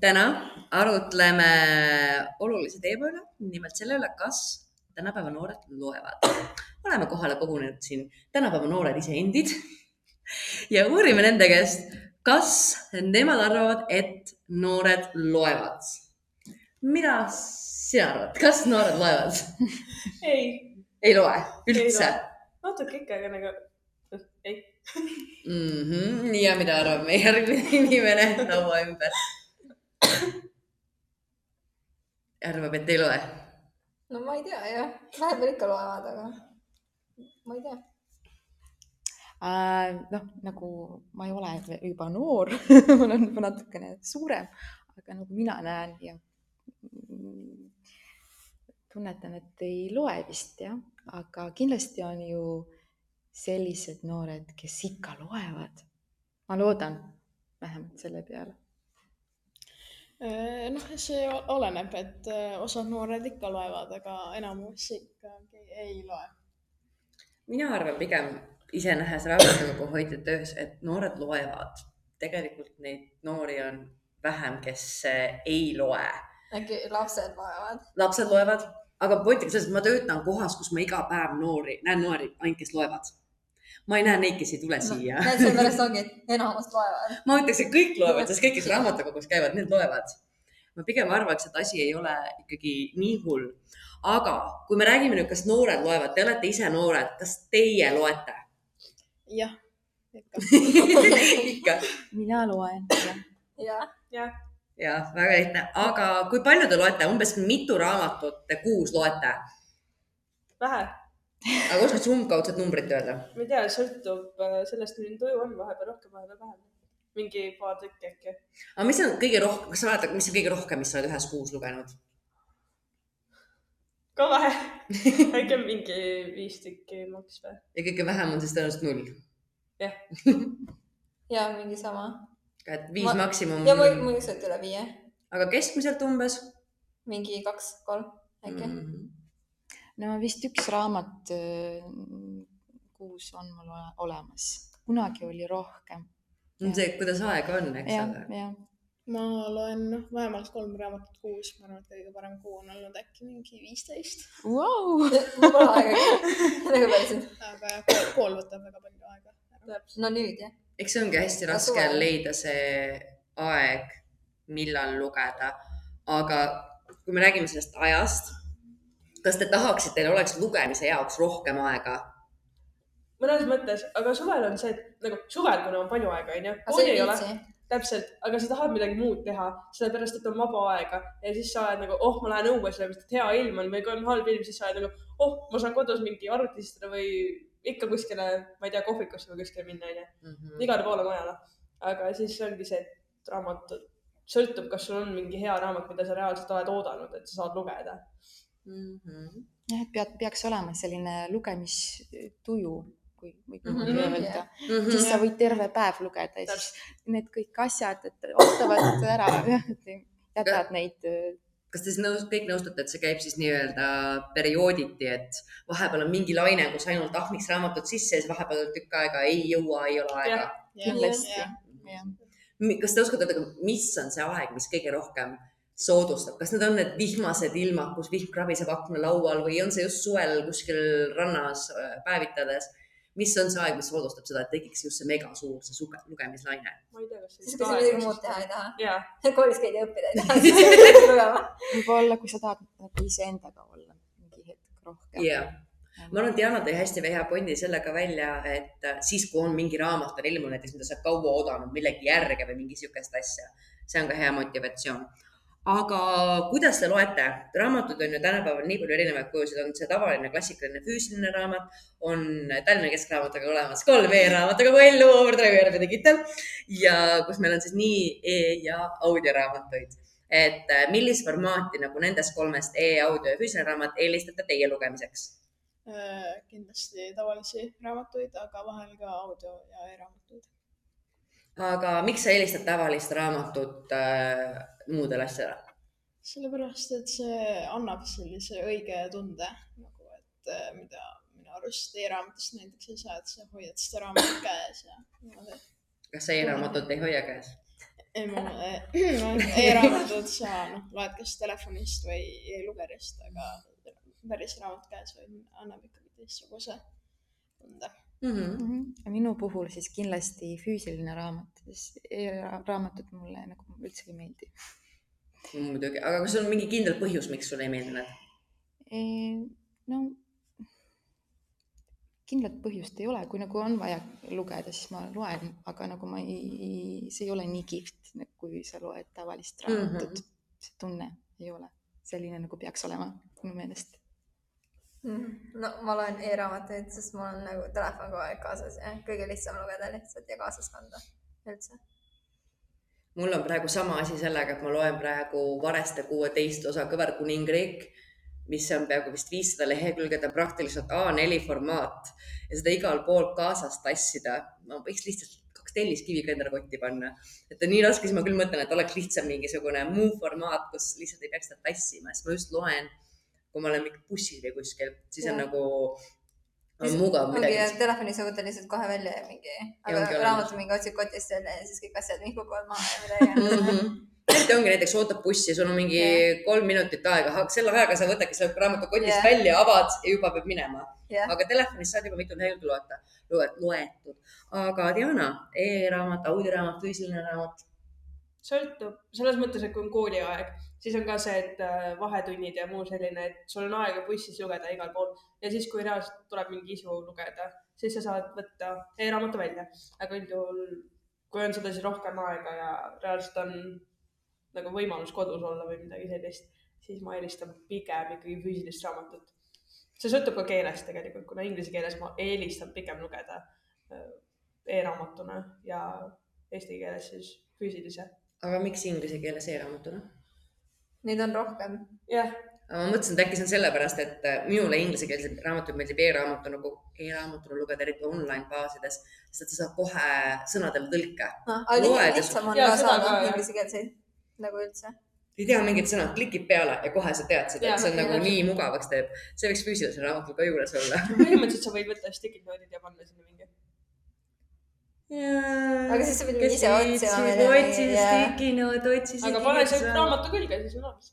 täna arutleme olulise teema üle, nimelt selle üle, kas tänapäeva noored loevad. oleme kohale kogunenud siin tänapäeva noored iseendid ja uurime nende käest, kas nemad arvavad, et noored loevad. mida sina arvad, kas noored loevad? ei, ei loe üldse? natuke ikka, aga nagu ei mm. -hmm. ja mida arvab meie järgmine inimene laua ümber? arvab, et ei loe? no ma ei tea jah, vahepeal ikka loevad, aga ma ei tea äh,. noh, nagu ma ei ole juba noor ma olen juba natukene suurem, aga nagu mina näen ja tunnetan, et ei loe vist jah, aga kindlasti on ju sellised noored, kes ikka loevad. ma loodan vähemalt selle peale. Noh, see oleneb, et äh, osad noored ikka loevad, aga enamus ikkagi ei loe. mina arvan pigem ise nähes raamatukogu hoidjate töös, et noored loevad. tegelikult neid noori on vähem, kes äh, ei loe. äkki lapsed loevad? lapsed loevad, aga point on selles, et ma töötan kohas, kus ma iga päev noori, näen noori ainult, kes loevad ma ei näe neid, kes ei tule no, siia. sellepärast ongi, et enamus loevad. ma ütleks, et kõik loevad, sest kõik, kes raamatukogus käivad, need loevad. ma pigem arvaks, et asi ei ole ikkagi nii hull. aga kui me räägime nüüd, kas noored loevad, te olete ise noored, kas teie loete? jah, ikka ikka? mina loen, jah. jah ja. ja väga lihtne, aga kui palju te loete, umbes mitu raamatut te kuus loete? vähe aga oskad sa umbkaudset numbrit öelda? ma ei tea, sõltub äh, sellest, milline tuju on, vahepeal rohkem, vahepeal vähem. mingi paar tükki äkki. aga mis on kõige rohkem, kas sa mäletad, mis on kõige rohkem, mis sa oled ühes kuus lugenud? ka vähe äkki on mingi viis tükki maks või? ja kõige vähem on siis tõenäoliselt null? jah ja mingi sama. et viis ma... maksimum. ja mul, mul lihtsalt üle viie. aga keskmiselt umbes? mingi kaks, kolm äkki mm. -hmm no vist üks raamat kuus on mul olemas, kunagi oli rohkem. see, kuidas aega on, eks ja, ole. ma loen noh, vähemalt kolm raamatut kuus, ma arvan, et kõige parem kuu on olnud äkki mingi viisteist wow. mul pole aega nagu päriselt. aga jah, kool võtab väga palju aega. no nüüd jah. eks see ongi hästi raske leida see aeg, millal lugeda, aga kui me räägime sellest ajast kas te tahaksite, teil oleks lugemise jaoks rohkem aega? mõnes mõttes, aga suvel on see, et nagu suvel, kuna on palju aega, onju, kooli ei ole, täpselt, aga sa tahad midagi muud teha, sellepärast et on vaba aega ja siis sa oled nagu, oh, ma lähen õue, sellepärast et hea ilm on või kui on halb ilm, siis sa oled nagu, oh, ma saan kodus mingi arvuti istada või ikka kuskile, ma ei tea, kohvikusse või kuskile minna, onju. Mhm. igale poole mujale. aga siis ongi see, et raamatud, sõltub, kas sul on mingi hea raamat, mida sa reaalselt oled oodanud, et sa saad lugeda mm. -hmm. jah, et pead, peaks olema selline lugemistuju, kui võib mm -hmm. öelda mm. -hmm. siis sa võid terve päev lugeda ja siis need kõik asjad, et ootavad ära, jätad neid äh, kas te siis nõus, kõik nõustute, et see käib siis nii-öelda periooditi, et vahepeal on mingi laine, kus ainult ahmiks raamatud sisse ja siis vahepeal tükk aega ei jõua, ei ole aega? kindlasti. kas te oskate öelda, mis on see aeg, mis kõige rohkem soodustab, kas need on need vihmased ilmad, kus vihm krabiseb aknalaual või on see just suvel kuskil rannas äh, päevitades? mis on see aeg, mis soodustab seda, et tekiks just see megasuur, see suge, lugemislaine? ma ei tea, kas siis, kui sa midagi muud teha ei taha yeah.. koolis käid ja õppida ei taha, võib-olla, kui sa tahad nagu iseendaga olla mingi hetk rohkem. yeah. ma arvan, Diana tõi hästi hea pointi sellega välja, et äh, siis, kui on mingi raamat on ilmunud näiteks, mida sa kaua oodanud millegi järge või mingi sihukest asja, see on ka hea motivatsioon aga kuidas te loete? raamatuid on ju tänapäeval nii palju erinevaid kujusid, on see tavaline klassikaline füüsiline raamat, on Tallinna Keskraamatuga olemas kolm e-raamatuga kui Ellu, Overdrive ja Digital ja kus meil on siis nii e- ja audioraamatuid. et äh, millist formaati nagu nendest kolmest e, audio ja füüsiline raamat eelistate teie lugemiseks? Äh, kindlasti tavalisi raamatuid, aga vahel ka audio ja e-raamatuid. aga miks sa eelistad tavalist raamatut äh, muudele asjadele? sellepärast, et see annab sellise õige tunde nagu, et äh, mida minu arust e-raamatust näiteks ei saa, et sa hoiad seda raamatut käes ja niimoodi. kas sa e-raamatut ei hoia käes? ei, ma e-raamatut sa noh, loed kas telefonist või e-lugerist, aga päris raamat käes on, annab ikkagi teistsuguse tunde mm. -hmm. minu puhul siis kindlasti füüsiline raamat, sest e-raamatud mulle nagu üldse ei meeldi. Muidugi, aga kas on mingi kindel põhjus, miks sulle ei meeldi need? no kindlat põhjust ei ole, kui nagu on vaja lugeda, siis ma loen, aga nagu ma ei, see ei ole nii kihvt, kui sa loed tavalist raamatut mm. -hmm. see tunne ei ole selline, nagu peaks olema minu meelest mm.. no ma loen e-raamatuid, sest mul on nagu telefon kogu aeg kaasas ja kõige lihtsam lugeda lihtsalt ja kaasas kanda üldse. Mul on praegu sama asi sellega, et ma loen praegu Vareste kuueteist osa Kõverkuningriik mis on peaaegu vist viissada lehekülge, ta on praktiliselt A4 formaat ja seda igal pool kaasas tassida. ma võiks lihtsalt kaks telliskivi ka endale kotti panna. et on nii raske, siis ma küll mõtlen, et oleks lihtsam mingisugune muu formaat, kus lihtsalt ei peaks seda tassima, sest ma just loen, kui ma olen mingi bussis või kuskil, siis ja. on nagu on mugav midagi. ongi, telefonis sa võtad lihtsalt kohe välja ja mingi, aga raamatu mingi otsid kotist välja ja siis kõik asjad mingi kukuvad maha ja midagi mm. -hmm eriti ongi näiteks ootad bussi, sul on mingi yeah. kolm minutit aega, selle ajaga sa võtadki selle raamatu kotist yeah. välja, avad ja juba peab minema yeah.. aga telefonis saad juba mitu lehekülge loeta, loetud. aga Diana e, e-raamat, audioraamat, füüsiline raamat? sõltub, selles mõttes, et kui on kooliaeg, siis on ka see, et äh, vahetunnid ja muu selline, et sul on aega bussis lugeda igal pool ja siis, kui reaalselt tuleb mingi isu lugeda, siis sa saad võtta e-raamatu välja, aga üldjuhul kui on sedasi rohkem aega ja reaalselt on nagu võimalus kodus olla või midagi sellist, siis ma eelistan pigem ikkagi füüsilist raamatut. see sõltub ka keelest tegelikult, kuna inglise keeles ma eelistan pigem lugeda äh, e-raamatuna ja eesti keeles siis füüsilise. aga miks inglise keeles e-raamatuna? Neid on rohkem. jah. ma mõtlesin, et äkki see on sellepärast, et äh, minule inglisekeelseid raamatuid meeldib e-raamatu nagu e-raamatuna lugeda, eriti online baasides, sest et sa saad kohe sõnadele tõlke no,. lihtsam on ka saada inglisekeelseid nagu üldse ei tea mingit sõna, klikid peale ja kohe sa tead seda, et see on nagu ja, nii mugavaks teeb. see võiks füüsilisel raamatul ka juures olla põhimõtteliselt sa võid võtta sticky note'id ja panna sinna mingi. Aga siis sa pidid ise otsima. otsi sticky note, otsi. aga pane see raamatu külge, siis on olemas.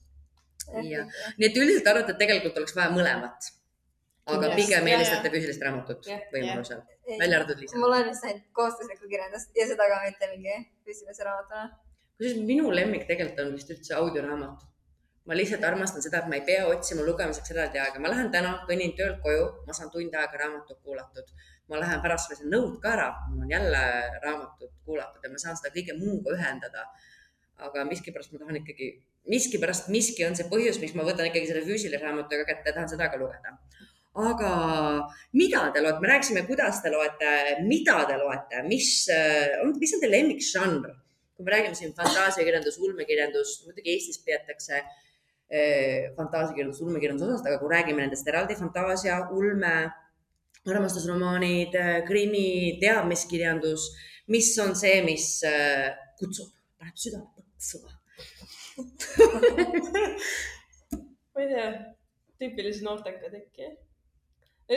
jah, nii et üldiselt arvate, et tegelikult oleks vaja mõlemat. aga yes, pigem eelistate füüsilist raamatut võimalusel, välja arvatud Liisa. ma loen vist ainult kohustuslikku kirjandust ja seda ka mitte mingi füüsilise raamatuna kusjuures minu lemmik tegelikult on vist üldse audioraamat. Ma lihtsalt armastan seda, et ma ei pea otsima lugemiseks eraldi aega, ma lähen täna, kõnnin töölt koju, ma saan tund aega raamatut kuulatud. ma lähen pärast veel nõud ka ära, mul on jälle raamatut kuulatud ja ma saan seda kõige muuga ühendada. aga miskipärast ma tahan ikkagi, miskipärast miski on see põhjus, miks ma võtan ikkagi selle füüsilise raamatu kätte ja tahan seda ka lugeda aga mida te loete, me rääkisime, kuidas te loete, mida te loete, mis on, mis on teie lemmikžanr? kui me räägime siin fantaasiakirjandus, ulmekirjandus, muidugi Eestis peetakse eh, fantaasiakirjandus, ulmekirjanduse osast, aga kui räägime nendest eraldi, fantaasia, ulme, armastusromaanid, eh, krimi, teadmiskirjandus, mis on see, mis eh, kutsub, paneb südame põksuma ma ei tea, tüüpilised noortekad äkki.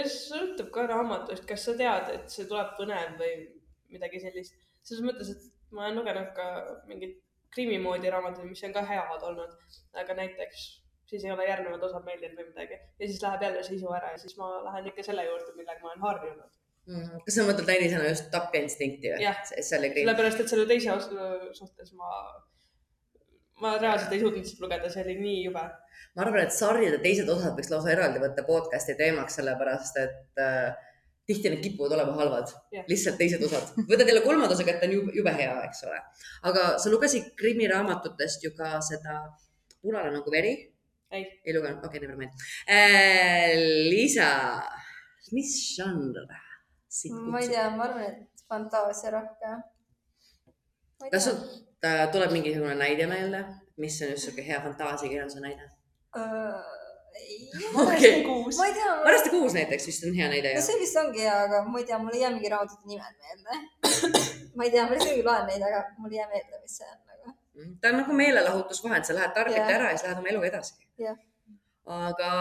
sõltub ka raamatust, kas sa tead, et see tuleb põnev või midagi sellist. selles mõttes, et ma olen lugenud ka mingeid krimi moodi raamatuid, mis on ka head olnud, aga näiteks siis ei ole järgnevad osad meeldinud või midagi. Ja siis läheb jälle sisu ära ja siis ma lähen ikka selle juurde, millega ma olen harjunud. Mm.. kas sa mõtled näidisena just tapjainstinkti või? sellepärast, et selle teise osa suhtes ma, ma reaalselt ei suutnud seda lugeda, see oli nii jube. ma arvan, et sarjade teised osad võiks lausa eraldi võtta podcast'i teemaks, sellepärast et äh, tihti need kipuvad olema halvad yeah., lihtsalt teised osad. võtad jälle kolmanda osa kätte, on jube, jube hea, eks ole. aga sa lugesid krimiraamatutest ju ka seda Punane nagu veri? ei, ei lugenud, okei okay,, never mind äh,. Liisa, mis žanr? ma ei tea, ma arvan, et fantaasia rohkem. kas sul tuleb mingisugune näide meelde, mis on just sihuke hea fantaasiakirjanduse näide uh...? okay. ma ei tea. Varaste kuus näiteks vist on hea näide. no see vist ongi hea, aga ma ei tea, mul ei jää mingi raamatute nimed meelde ma ei tea, ma lihtsalt loen neid, aga mul ei jää meelde, mis see on nagu. Mm, ta on nagu meelelahutusvahend, sa lähed tarbid yeah. ära ja siis lähed oma eluga edasi yeah.. aga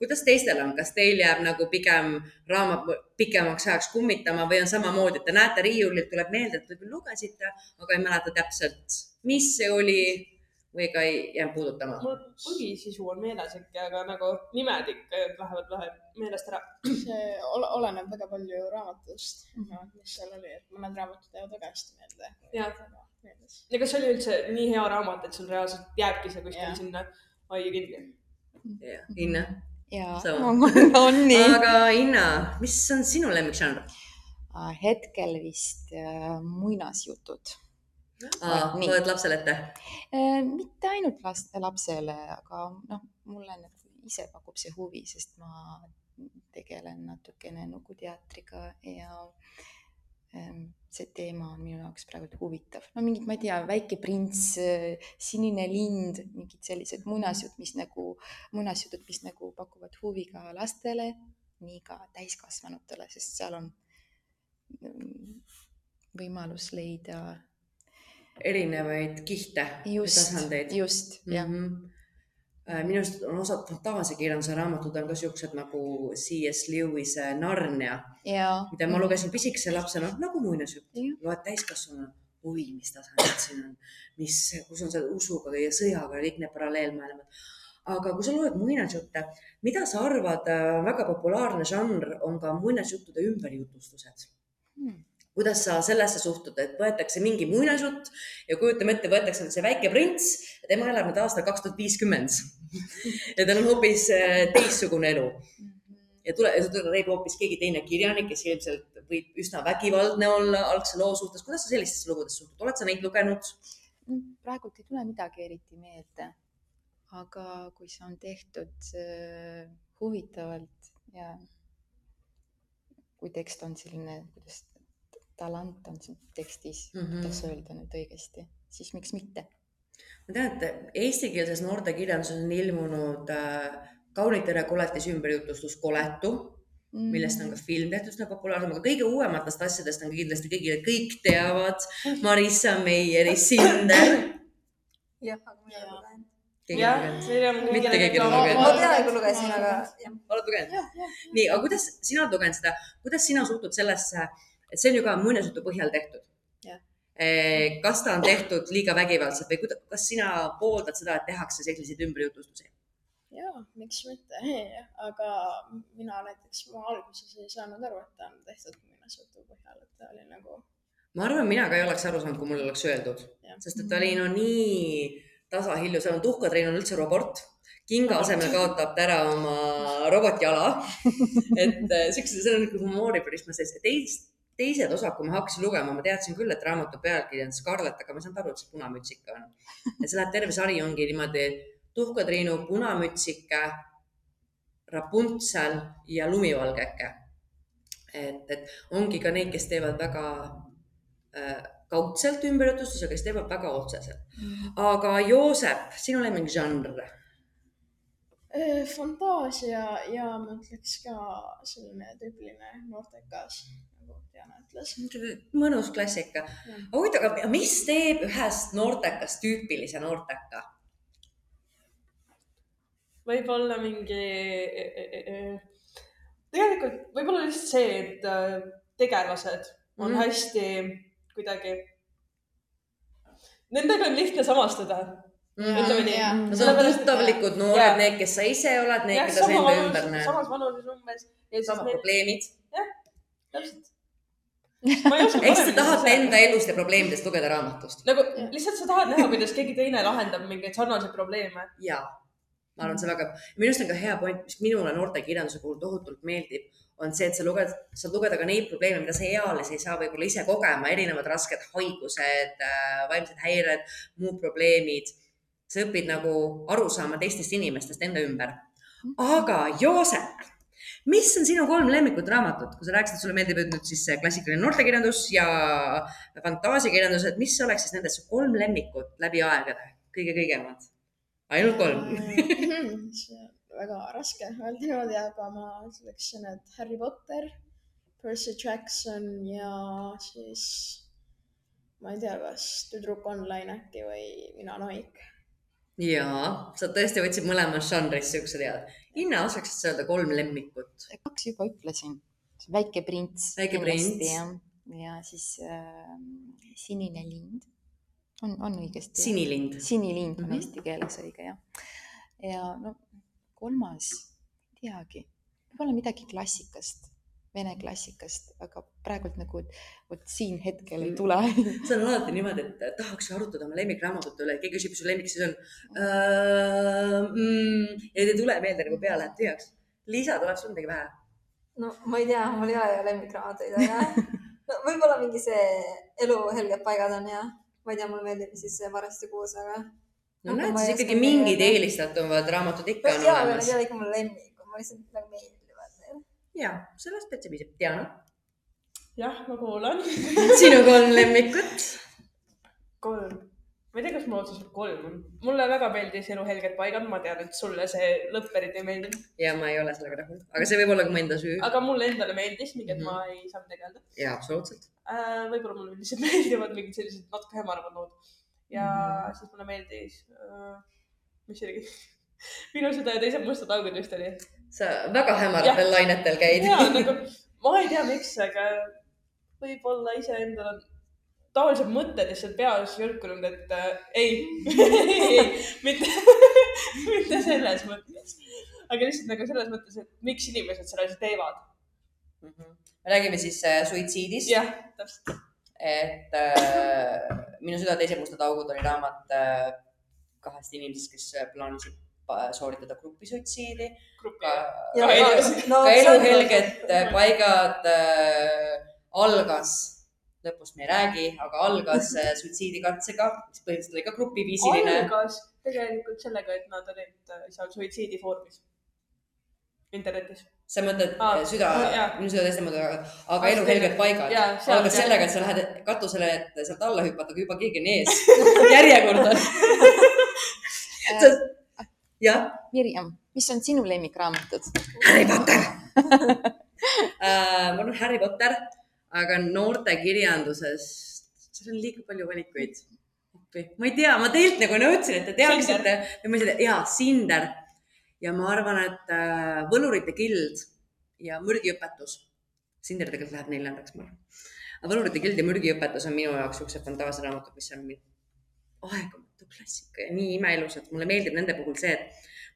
kuidas teistel on, kas teil jääb nagu pigem raamat pikemaks ajaks kummitama või on samamoodi, et te näete riiulilt, tuleb meelde, et küll lugesite, aga ei mäleta täpselt, mis see oli või ka ei jäänud puudutama? mul põhisisu on meeles ikka, aga nagu nimed ikka lähevad vähe meelest ära. see oleneb väga palju raamatust mm, -hmm. mis seal oli, et mõned raamatud jäävad väga hästi meelde. ja, ja kas see oli üldse nii hea raamat, et sul reaalselt jääbki see kuskil sinna aia kinni? jah, Inna? jaa, on nii. aga Inna, mis on sinu lemmikžanr? hetkel vist äh, muinasjutud loed lapsele ette? Äh, mitte ainult last, lapsele, aga noh, mulle nagu ise pakub see huvi, sest ma tegelen natukene nukuteatriga ja ähm, see teema on minu jaoks praegu huvitav. no mingid, ma ei tea, Väike prints, Sinine lind, mingid sellised muinasjutud, mis nagu, muinasjutud, mis nagu pakuvad huvi ka lastele, nii ka täiskasvanutele, sest seal on mm, võimalus leida erinevaid kihte tasandeid. just, jah mm. -hmm minu arust on osad fantaasiakirjanduse raamatud on ka siuksed nagu C.S. Lewis'e Narnia, mida ma lugesin pisikese lapsena nagu muinasjutt. loed täiskasvanuna, oi, mis tasandid siin on, mis, kus on see usuga ja sõjaga kõik need paralleelmaailmad. aga kui sa loed muinasjutte, mida sa arvad, äh, väga populaarne žanr on ka muinasjuttude ümberjutustused hmm kuidas sa sellesse suhtud, et võetakse mingi muinasjutt ja kujutame ette, võetakse see väike prints tema elab nüüd aastal kaks tuhat viiskümmend. ja tal on hoopis äh, teistsugune elu. ja tule, tuleb hoopis keegi teine kirjanik, kes ilmselt võib üsna vägivaldne olla algse loo suhtes. kuidas sa sellistesse lugudesse suhtud, oled sa neid lugenud? praegult ei tule midagi eriti meelde. aga kui see on tehtud äh, huvitavalt ja kui tekst on selline, kuidas talant on siin tekstis mm, -hmm. kuidas öelda nüüd õigesti, siis miks mitte? ma tean, et eestikeelses noortekirjanduses on ilmunud äh, Kaunitere koletise ümberjutustus Koletu mm, -hmm. millest on ka film tehtud üsna populaarsem, aga kõige uuematest asjadest on kindlasti kõigile, kõik teavad Marissa Meieri Sinder. jah, aga mina ei lugenud jah, mitte keegi ei ole lugenud. ma peaaegu lugesin, aga jah. oled lugenud? nii, aga kuidas sina oled lugenud seda, kuidas sina suhtud sellesse et see on ju ka muinasjutu põhjal tehtud. Eh, kas ta on tehtud liiga vägivaldselt või kas sina pooldad seda, et tehakse selliseid ümberjutustusi? ja, miks mitte, aga mina näiteks, ma alguses ei saanud aru, et ta on tehtud muinasjutu põhjal, et ta oli nagu. ma arvan, mina ka ei oleks aru saanud, kui mulle oleks öeldud, sest et ta oli no nii tasahilju, seal on tuhkatrein on üldse robot kinga asemel kaotab ta ära oma robotjala. et eh, siukse, see on nagu humooriprisma sees. teist, teised osad, kui ma hakkasin lugema, ma teadsin küll, et raamatu pealkiri on Scarlett, aga ma ei saanud aru, et see punamütsike on. et see läheb, terve sari ongi niimoodi tuhkatriinu, punamütsike, Rapuntsel ja lumivalgeke. et, et ongi ka neid, kes teevad väga äh, kaudselt ümberjutustusi, kes teevad väga otseselt. Mhm. aga Joosep, sinu lemmikžanr? Äh, fantaasia ja ma ütleks ka selline tüüpiline noortekas Diana ütles. mõnus klassika. huvitav, aga mis teeb ühest noortekast tüüpilise noorteka? võib-olla mingi, e, e, e, tegelikult võib-olla lihtsalt see, et äh, tegelased on mm. hästi kuidagi, nendega on lihtne samastada Mm, ütleme nii. Nad on tuttavlikud noored, need, kes sa ise oled, need, keda sa enda ümber näed. samas vanuses umbes. samad probleemid. jah, täpselt eks sa tahad enda elust ja probleemidest lugeda raamatust. nagu lihtsalt sa tahad näha, kuidas keegi teine lahendab mingeid sarnaseid probleeme. ja, ma arvan, see väga, minu arust on ka hea point, mis minule noortekirjanduse puhul tohutult meeldib, on see, et sa luged, saad lugeda ka neid probleeme, mida sa eales ei saa võib-olla ise kogema, erinevad rasked haigused, äh, vaimsed häired, muud probleemid. sa õpid nagu aru saama teistest inimestest enda ümber. aga Joosep mis on sinu kolm lemmikut raamatut, kui sa rääkisid, et sulle meeldib nüüd siis klassikaline noortekirjandus ja fantaasiakirjandus, et mis oleks siis nendest kolm lemmikut läbi aegade, kõige-kõigemad? ainult kolm. See on väga raske öelda niimoodi, aga ma ütleksin, et Harry Potter, Percy Jackson ja siis ma ei tea, kas Tüdruk online äkki või Mina Noik jaa, sa tõesti võtsid mõlemas žanris siuksed head. Inna, oskaksid sa öelda kolm lemmikut? kaks juba ütlesin. väike prints. väike prints. ja siis äh, sinine lind. on, on õigesti? sinilind. sinilind on mm. -hmm. eesti keeles õige jah. ja no kolmas, ei teagi, võib-olla midagi klassikast, vene klassikast, aga praegult nagu vot siin hetkel ei tule see on alati niimoodi, et tahaks arutada oma lemmikraamatute üle, keegi küsib, mis su lemmik siis on uh,. Mm, ja ei tule meelde nagu pea läheb tühjaks. Liisa, tuleb sul midagi pähe? no ma ei tea, mul ei ole ju lemmikraamatuid, aga no, võib-olla mingi see Elu helged paigad on ja ma ei tea, mulle meeldib siis see Varasti kuus, aga. no näed, siis ikkagi mingid eelistatavad raamatud ikka on jaa, aga need olemas ei ole ikka mu lemmikud, mulle lihtsalt nagu need. Ja sellest täitsa piisab. Diana, jah, ma kuulan. sinu kolm lemmikut? kolm. ma ei tea, kas mul otseselt kolm on. mulle väga meeldis Elu helged paigad, ma tean, et sulle see lõpp eriti ei meeldinud. ja ma ei ole sellega rahul, aga see võib olla ka mu enda süü. aga mulle endale meeldis, mingi, et Mhm. ma ei saanud tegeleda jaa, absoluutselt. äh,. võib-olla mulle lihtsalt meeldivad mingid sellised natuke hämaravad lood. ja mm. -hmm. siis mulle meeldis äh,, mis see oligi? minu süda ja teised mustad augud vist oli. Sa väga hämaratel lainetel käid. ja nagu, ma ei tea, miks, aga võib-olla iseendal on tavalised mõtted lihtsalt peas jõlkunud, et äh, ei mitte, mitte selles mõttes. aga lihtsalt nagu selles mõttes, et miks inimesed selle asja teevad. me räägime siis äh, suitsiidist. jah, täpselt. et äh, Minu süda teised mustad augud oli raamat äh, kahest inimesest, kes äh, plaanisid sooritada grupisuitsiidi. grupi ka, no, ka eluhelged äh, paigad äh, algas, lõpust me ei räägi, aga algas äh, suitsiidikatsega, mis põhimõtteliselt oli ka grupiviisiline. algas tegelikult sellega, et nad olid äh, seal suitsiidifoorumis internetis. sa mõtled Aa, äh, süda minu süda teiste moodi, aga Aa, eluhelged paigad algas sellega, et sa lähed katusele, et sealt alla hüpata, aga juba keegi on ees. järjekord on. jah, Mirjam, mis on sinu lemmikraamatud? Harry Potter uh,. ma arvan Harry Potter, aga noortekirjanduses, seal on liiga palju valikuid. ma ei tea, ma teilt nagu nõudsin, et te teaksite ja ma ütlesin, et jaa, Sinder ja ma arvan, et äh, Võlurite gild ja Mürgiõpetus. Sinder tegelikult läheb neljandaks, ma arvan. Võlurite gild ja Mürgiõpetus on minu jaoks siuksed fantaasia raamatud, mis on aegumatu klassika ja nii imeilusad. mulle meeldib nende puhul see, et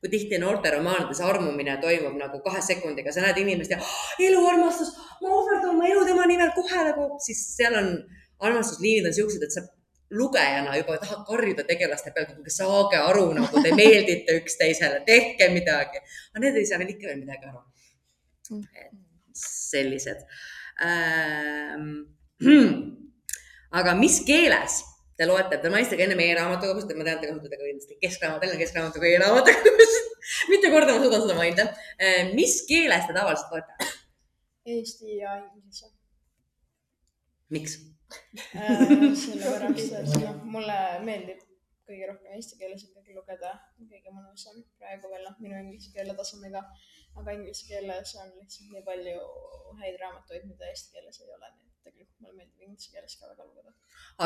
kui tihti noorteromaanides armumine toimub nagu kahe sekundiga, sa näed inimest ja "Ah, eluarmastus, ma ohverdan oma elu tema nimel kohe nagu, siis seal on armastusliinid on siuksed, et sa lugejana juba tahad karjuda tegelaste peale, kuulge saage aru nagu te meeldite üksteisele, tehke midagi. aga need ei saa veel ikka veel midagi aru. sellised ähm. aga mis keeles te loete, te mainisite ka enne meie raamatukogust, et ma tean, te kasutate ka kindlasti keskraamatu, Tallinna Keskraamatu kui raamatukogust. mitte korda ma suudan seda mainida. mis keeles te tavaliselt loete? Eesti ja inglise miks? äh,. sellepärast, et noh, mulle meeldib kõige rohkem eesti keeles ikkagi lugeda, kõige mõnusam praegu veel noh, minu inglise keele tasemega. aga inglise keeles on lihtsalt nii palju häid raamatuid, mida eesti keeles ei ole, tegelikult mulle meeldib inglise keeles ka väga lugeda.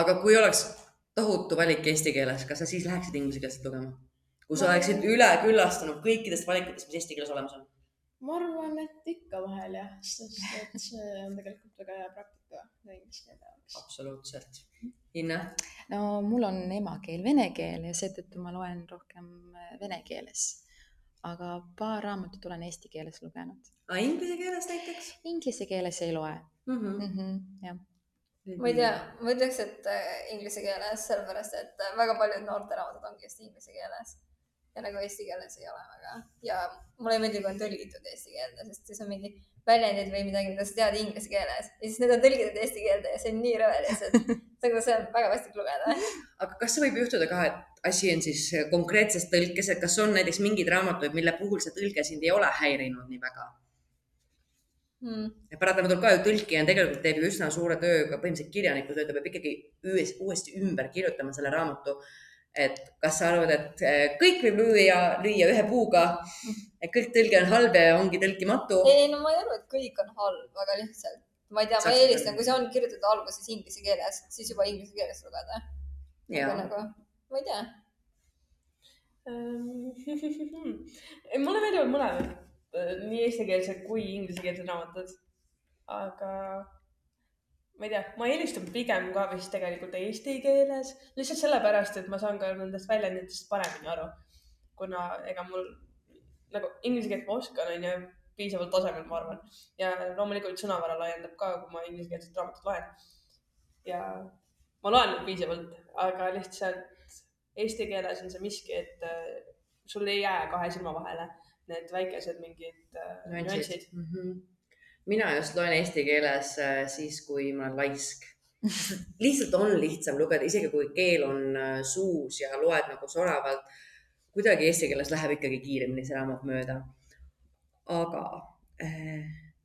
aga kui oleks tohutu valik eesti keeles, kas sa siis läheksid inglise keelset lugema? kui sa oleksid üle küllastanud kõikidest valikutest, mis eesti keeles olemas on? ma arvan, et ikka vahel jah, sest et see on tegelikult väga hea praktika ka inglise keele jaoks. absoluutselt. Inne? no mul on emakeel vene keel ja seetõttu ma loen rohkem vene keeles. aga paar raamatut olen eesti keeles lugenud. aga inglise keeles näiteks Inglise keeles ei loe mm? -hmm. mm. -hmm, jah, ma ei tea, ma ütleks, et äh, inglise keeles, sellepärast et äh, väga paljud noorteraamatud ongi just inglise keeles. ja nagu eesti keeles ei ole väga ja mulle ei meeldi, kui on tõlgitud eesti keelde, sest siis on mingi väljendid või midagi, mida sa tead inglise keeles ja siis need on tõlgitud eesti keelde ja see on nii rõve lihtsalt. nagu see on väga vastik lugeda. aga kas võib juhtuda ka, et asi on siis konkreetses tõlkes, et kas on näiteks mingeid raamatuid, mille puhul see tõlge sind ei ole häirinud nii väga? Hmm. ja paratamatult ka ju tõlkija on tegelikult teeb ju üsna suure tööga, põhimõtteliselt kirjaniku tööd, ta peab ikkagi uuesti, uuesti ümber kirjutama selle raamatu. et kas sa arvad, et eh, kõik võib lüüa, lüüa ühe puuga, et kõik tõlge on halb ja ongi tõlkimatu? ei, no ma ei arva, et kõik on halb, aga lihtsalt ma ei tea, ma eelistan, kui see on kirjutatud alguses inglise keeles, siis juba inglise keeles lugeda. aga jaa, nagu, ma ei tea. mulle meeldivad mõlemad, nii eestikeelsed kui inglisekeelsed raamatud. aga ma ei tea, ma eelistan pigem ka vist tegelikult eesti keeles, lihtsalt sellepärast, et ma saan ka nendest väljenditest paremini aru. kuna ega mul nagu inglise keelt ma oskan, onju, piisavalt tasemel, ma arvan. ja loomulikult sõnavara laiendab ka, kui ma inglisekeelset raamatut loen. ja ma loen piisavalt, aga lihtsalt eesti keeles on see miski, et äh, sul ei jää kahe silma vahele need väikesed mingid äh, nüansid mm. -hmm. mina just loen eesti keeles äh, siis, kui ma olen laisk lihtsalt on lihtsam lugeda, isegi kui keel on suus ja loed nagu soravalt. kuidagi eesti keeles läheb ikkagi kiiremini see raamat mööda. aga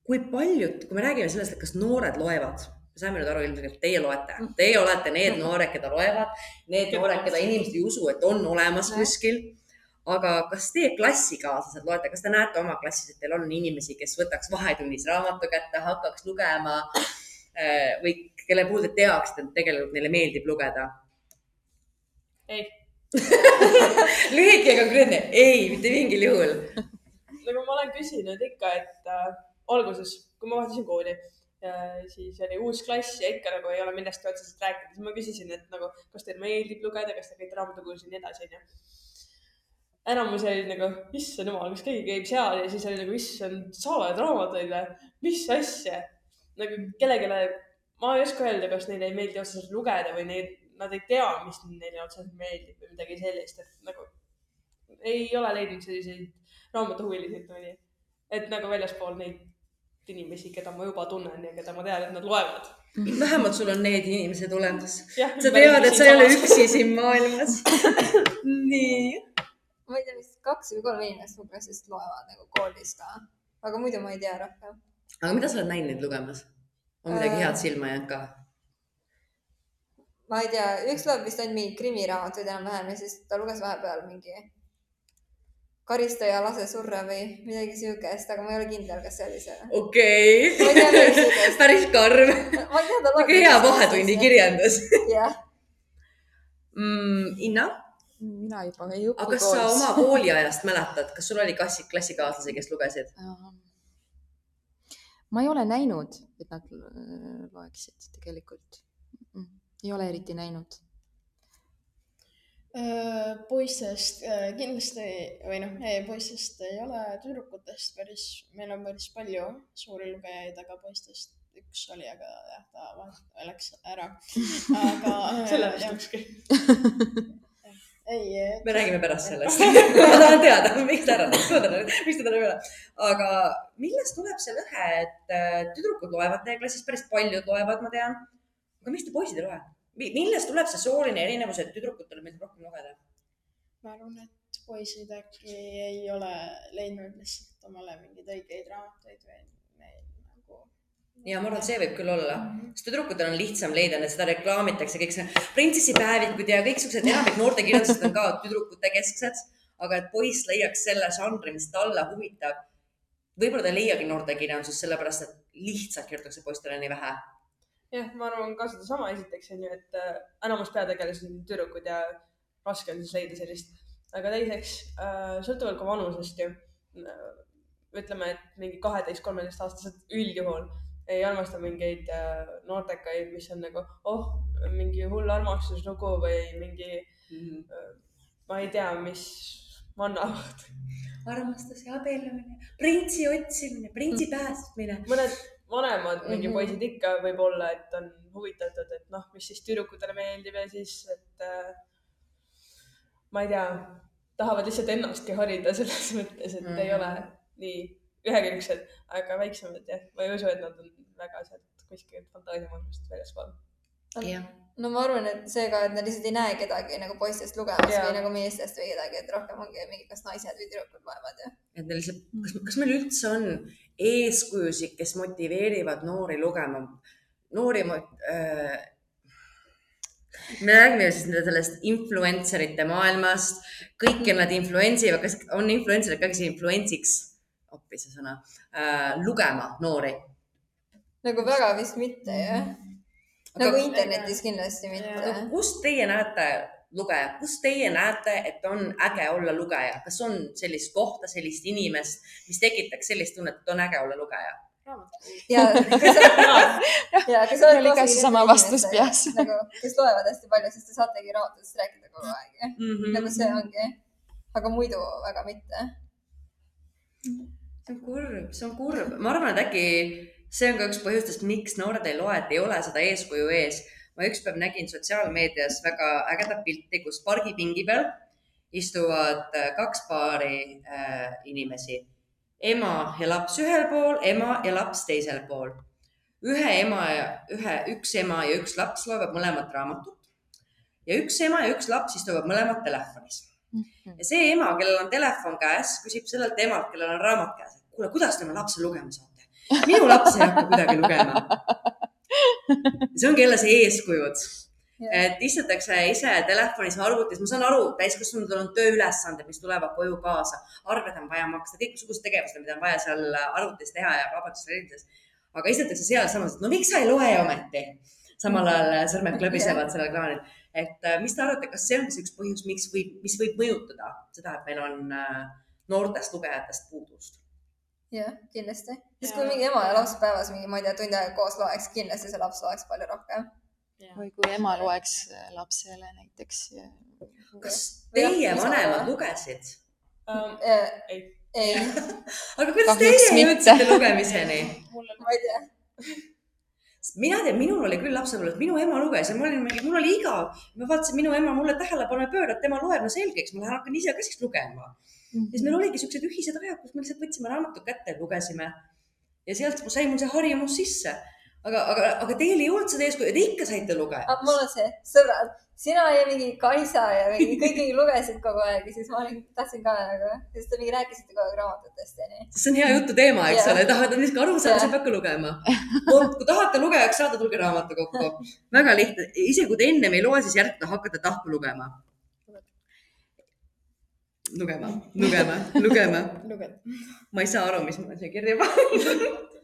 kui paljud, kui me räägime sellest, et kas noored loevad me saime nüüd aru ilmselgelt, teie loete, teie olete need noored, keda loevad, need noored, keda inimesed ei usu, et on olemas kuskil. Aga kas teie klassikaaslased loete, kas te näete oma klassis, et teil on inimesi, kes võtaks vahetunnis raamatu kätte, hakkaks lugema äh, või kelle puhul te teaksite, et tegelikult neile meeldib lugeda? ei lühike ja konkreetne, ei, mitte mingil juhul. nagu ma olen küsinud ikka, et äh, alguses, kui ma vaatasin kooli ja siis oli uus klass ja ikka nagu ei ole millestki otseselt rääkida, siis ma küsisin, et nagu, kas teile meeldib lugeda, kas te käite raamatukogus ja nii edasi, onju. Enamus oli nagu, issand jumal, kas keegi käib seal ja siis oli nagu, issand, sa loed raamatuid või, mis asja. nagu kellelegi, ma ei oska öelda, kas neile ei meeldi otseselt lugeda või neid, nad ei tea, mis neile otseselt meeldib või midagi sellist, et nagu ei ole leidnud selliseid raamatuhuvilisi, et, et nagu väljaspool neid inimesi, keda ma juba tunnen ja keda ma tean, et nad loevad. vähemalt sul on need inimesed olemas. sa tead, et sa ei ole üksi siin maailmas nii. Ma ei tea, vist kaks või kolm inimest mu klassist loevad nagu koolis ka, aga muidu ma ei tea rohkem. aga mida sa oled näinud neid lugemas? on midagi äh... head silma jäänud ka? ma ei tea, üks loeb vist ainult mingeid krimiraamatuid enam-vähem ja siis ta luges vahepeal mingi karistaja lase surra või midagi siukest, aga ma ei ole kindel, kas see oli see. okei päris karm. loeb. hea vahetunni kirjandus. jah mm,. Inna? Mina juba ei õpi aga kas koolis. sa oma kooliajast mäletad, kas sul oli klassi, klassikaaslasi, kes lugesid? ma ei ole näinud, et nad loeksid tegelikult. ei ole eriti näinud Äh, poistest äh, kindlasti või noh, ei poistest ei ole, tüdrukutest päris, meil on päris palju suuri lugejaid, aga poistest üks oli, aga jah, ta läks ära. aga sellest ükski. ei. me räägime pärast sellest ma tahan teada, miks ta ära läks, miks ta täna üle. aga millest tuleb see lõhe, et äh, tüdrukud loevad teie klassis, päris paljud loevad, ma tean. aga miks te poisid ei loe? millest tuleb see sooline erinevus, et tüdrukutele meeldib rohkem lugeda? ma arvan, et poisid äkki ei ole leidnud lihtsalt omale mingeid õigeid raamatuid või. Ja ma arvan, et see võib küll olla mm, -hmm. sest tüdrukutel on lihtsam leida, seda reklaamitakse, kõik see printsessipäevikud ja kõiksugused enamik noortekirjandused on ka tüdrukute kesksed, aga et poiss leiaks selle žanri, mis talle huvitab. võib-olla ta ei leiagi noortekirjandusest sellepärast, et lihtsalt kirjutatakse poistele nii vähe jah, ma arvan ka sedasama, esiteks on ju, et äh, enamus peategelased on tüdrukud ja raske on siis leida sellist. aga teiseks äh,, sõltuvalt ka vanusest ju äh,, ütleme, et mingi kaheteist, kolmeteistaastased üldjuhul ei armasta mingeid äh, noortekaid, mis on nagu, oh, mingi hull armastuslugu või mingi mm, -hmm. äh, ma ei tea, mis mannavad. armastus ja abiellumine, printsi otsimine, printsi päästmine. mõned vanemad mingi mm -hmm. poisid ikka võib-olla, et on huvitatud, et noh, mis siis tüdrukutele meeldib ja siis, et äh, ma ei tea, tahavad lihtsalt ennastki harida selles mõttes, et mm -hmm. ei ole nii ühekülgsed, aga väiksemad jah, ma ei usu, et nad on väga sealt kuskilt fantaasiamaailmast väljaspool. jah no ma arvan, et see ka, et nad lihtsalt ei näe kedagi nagu poistest lugemas ja. või nagu meestest või kedagi, et rohkem ongi mingi, kas naised või tüdrukud loevad ja. et neil lihtsalt, kas, kas meil üldse on eeskujusid, kes motiveerivad noori lugema. noori äh,, me räägime ju siis sellest influencer ite maailmast, kõiki nad influentsivad, kas on influencer'id ka, kes influentsiks, appi see sõna äh,, lugema noori? nagu väga vist mitte jah. nagu internetis kindlasti mitte. kust teie näete lugeja, kus teie näete, et on äge olla lugeja, kas on sellist kohta, sellist inimest, mis tekitaks sellist tunnet, et on äge olla lugeja? ja ja sa oled ka seesama vastus peas. nagu, kes loevad hästi palju, sest te saategi raamatutest rääkida kogu aeg mm. -hmm. nagu see ongi, aga muidu väga mitte. See on kurb, see on kurb, ma arvan, et äkki see on ka üks põhjustest, miks noored ei loe, et ei ole seda eeskuju ees ma ükspäev nägin sotsiaalmeedias väga ägedat pilti, kus pargipingi peal istuvad äh, kaks paari äh, inimesi. ema ja laps ühel pool, ema ja laps teisel pool. ühe ema ja ühe, üks ema ja üks laps loevad mõlemat raamatut ja üks ema ja üks laps istuvad mõlemad telefonis. Ja see ema, kellel on telefon käes, küsib sellelt emalt, kellel on raamat käes, et kuule, kuidas te oma lapse lugema saate? minu laps ei hakka kuidagi lugema see ongi jälle see eeskujud et istutakse ise telefonis, arvutis, ma saan aru, täiskasvanutel on tööülesanded, mis tulevad koju kaasa, arved on vaja maksta, kõiksugused tegevused, mida on vaja seal arvutis teha ja vabaduses. aga istutakse sealsamas, et no miks sa ei loe ometi? samal ajal sõrmed klõbisevad sellel ekraanil. Et äh, mis te arvate, kas see on see üks põhjus, miks võib, mis võib mõjutada seda, et meil on äh, noortest lugejatest puudust? jah, kindlasti. sest kui mingi ema ja laps päevas mingi, ma ei tea, tund aega koos loeks, kindlasti see laps loeks palju rohkem. või kui ema loeks lapsele näiteks. kas teie vanemad lugesid um,? ei. ei. aga kuidas Kahjuks teie jõudsite lugemiseni? ma ei tea mina tean, minul oli küll lapsepõlves, minu ema luges ja ma olin mingi, mul oli igav. ma vaatasin, minu ema mulle tähelepanu ei pööra, et tema loeb, no selge, eks ma lähen hakkan ise ka siis lugema mm. -hmm. siis meil oligi siuksed ühised ajad, kus me lihtsalt võtsime raamatu kätte ja lugesime. ja sealt sai mul see harjumus sisse. aga, aga, aga teil ei olnud seda eeskuju, te ikka saite lugeda. mul on see, sõbrad, sina ja mingi Kaisa ja mingi kõik mingi lugesid kogu aeg ja siis ma olin, tahtsin ka nagu, sest te mingi rääkisite kogu aeg raamatutest ja nii. see on hea jutu teema, eks yeah. ole, tahad niisugune aru saada, siis peabki lugema. kui tahate lugejaks saada, tulge raamatukokku. väga lihtne, isegi kui te ennem ei loe, siis järgmine hakkate tahtma lugema lugema, lugema, lugema. ma ei saa aru, mis ma siia kirja panin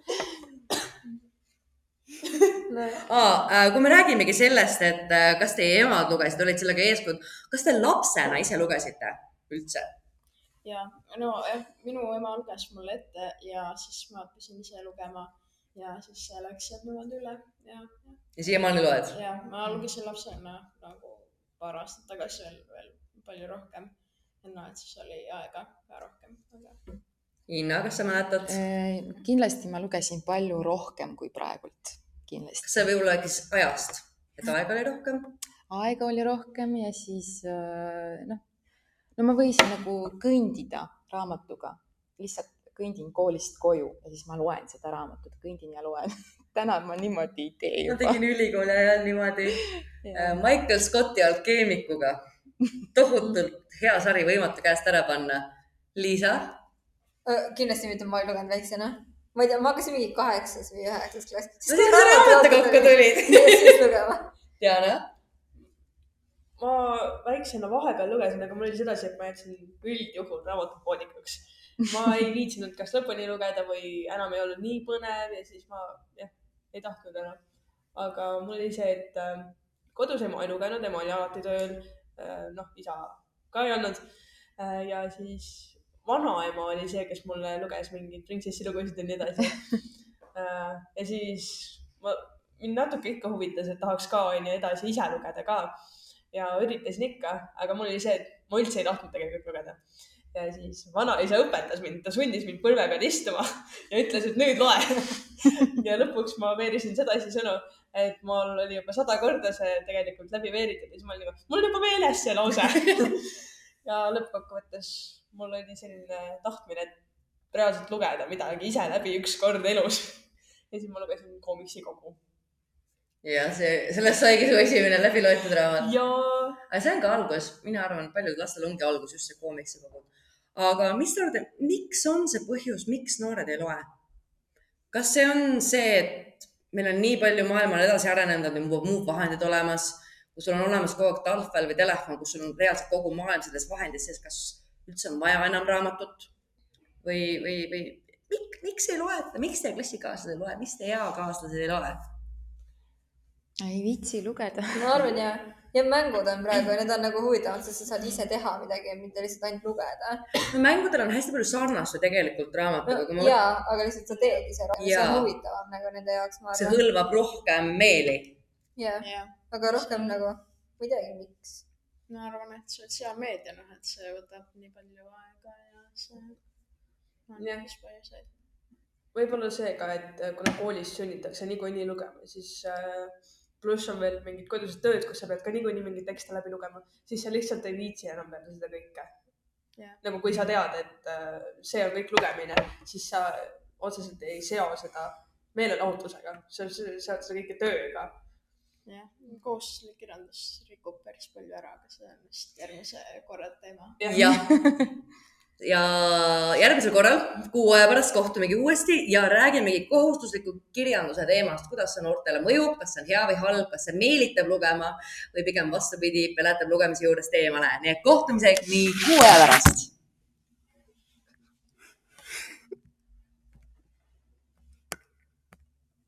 Aa, kui me räägimegi sellest, et äh, kas teie emad lugesid, olid sellega eeskujud, kas te lapsena ise lugesite üldse? ja, no jah, minu ema luges mulle ette ja siis ma hakkasin ise lugema ja siis see läks sealt niimoodi üle ja, ja. ja siiamaani loed? ja, ma lugesin lapsena nagu paar aastat tagasi veel, veel palju rohkem noh, et siis oli aega ka rohkem aga.... Inna, kas sa mäletad? Äh, kindlasti ma lugesin palju rohkem kui praegult, kindlasti. kas see võib olla äkki ajast, et aega oli rohkem? aega oli rohkem ja siis äh, noh, no ma võisin nagu kõndida raamatuga, lihtsalt kõndin koolist koju ja siis ma loen seda raamatut, kõndin ja loen täna ma niimoodi ei tee juba. ma tegin ülikooli ajal niimoodi äh, Michael Scotti alkeemikuga tohutult hea sari, võimatu käest ära panna. Liisa? kindlasti mitte, ma ei lugenud väiksena. Ma ei tea, ma hakkasin mingi kaheksas või üheksas klass. no siis sa raamatukokku tulid. siis lugema. Diana? ma väiksena vahepeal lugesin, aga mul oli sedasi, et ma jätsin üldjuhul raamatupoodikuks. ma ei viitsinud kas lõpuni lugeda või enam ei olnud nii põnev ja siis ma jah, ei tahtnud enam. aga mul oli see, et äh, kodus ema ei lugenud, ema oli alati tööl Äh, noh, isa ka ei olnud. Äh, ja siis vanaema oli see, kes mulle luges mingeid printsessi lugusid ja nii edasi. Äh, ja siis ma, mind natuke ikka huvitas, et tahaks ka onju edasi ise lugeda ka. ja üritasin ikka, aga mul oli see, et ma üldse ei tahtnud tegelikult lugeda ja siis vanaisa õpetas mind, ta sundis mind põlve peal istuma ja ütles, et nüüd loe ja lõpuks ma veerisin sedasi sõnu, et mul oli juba sada korda see tegelikult läbi veeritud ja siis ma olin juba, mul on juba meeles see lause ja lõppkokkuvõttes mul oli selline tahtmine, et reaalselt lugeda midagi ise läbi üks kord elus. ja siis ma lugesin koomiksi kogu. ja see, sellest saigi su esimene läbiloetud raamat. jaa. aga see on ka algus, mina arvan, et paljudel lastel ongi algus just see koomiksi kogu aga mis te arvate, miks on see põhjus, miks noored ei loe? kas see on see, et meil on nii palju maailmal edasi arenenud, on juba muud vahendid olemas, kus sul on olemas kogu aeg tahvel või telefon, kus sul on reaalselt kogu maailm selles vahendis sees, kas üldse on vaja enam raamatut või, või, või mik, miks ei loeta, miks teie klassikaaslased ei loe, miks teie eakaaslased ei loe? ei viitsi lugeda. ma arvan ja ja mängud on praegu ja need on nagu huvitavad, sest sa saad ise teha midagi, mitte lihtsalt ainult lugeda. no mängudel on hästi palju sarnast ju tegelikult raamatuga no,. jaa, aga lihtsalt sa teed ise rohkem, see on huvitavam nagu nende jaoks, ma see hõlmab rohkem meeli. jah ja., aga rohkem nagu, ma ei teagi, miks. ma arvan, et sotsiaalmeedia, noh, et see võtab nii palju aega ja see on üks põhjuseid võib-olla see ka, et äh, kuna koolis sunnitakse niikuinii lugema, siis äh, pluss on veel mingid kodused tööd, kus sa pead ka niikuinii mingeid tekste läbi lugema, siis sa lihtsalt ei viitsi enam peale seda kõike yeah.. nagu kui sa tead, et äh, see on kõik lugemine, siis sa otseselt ei seo seda meelelahutusega, sa seod seda kõike tööga. Jah, kohustuslik kirjandus rikub päris palju ära, aga see on vist järgmise korra teema. jah. Ja järgmisel korral, kuu aja pärast kohtumegi uuesti ja räägimegi kohustusliku kirjanduse teemast, kuidas see noortele mõjub, kas see on hea või halb, kas see meelitab lugema? Või pigem vastupidi, peletab lugemise juurest eemale. nii et kohtumiseni kuu aja pärast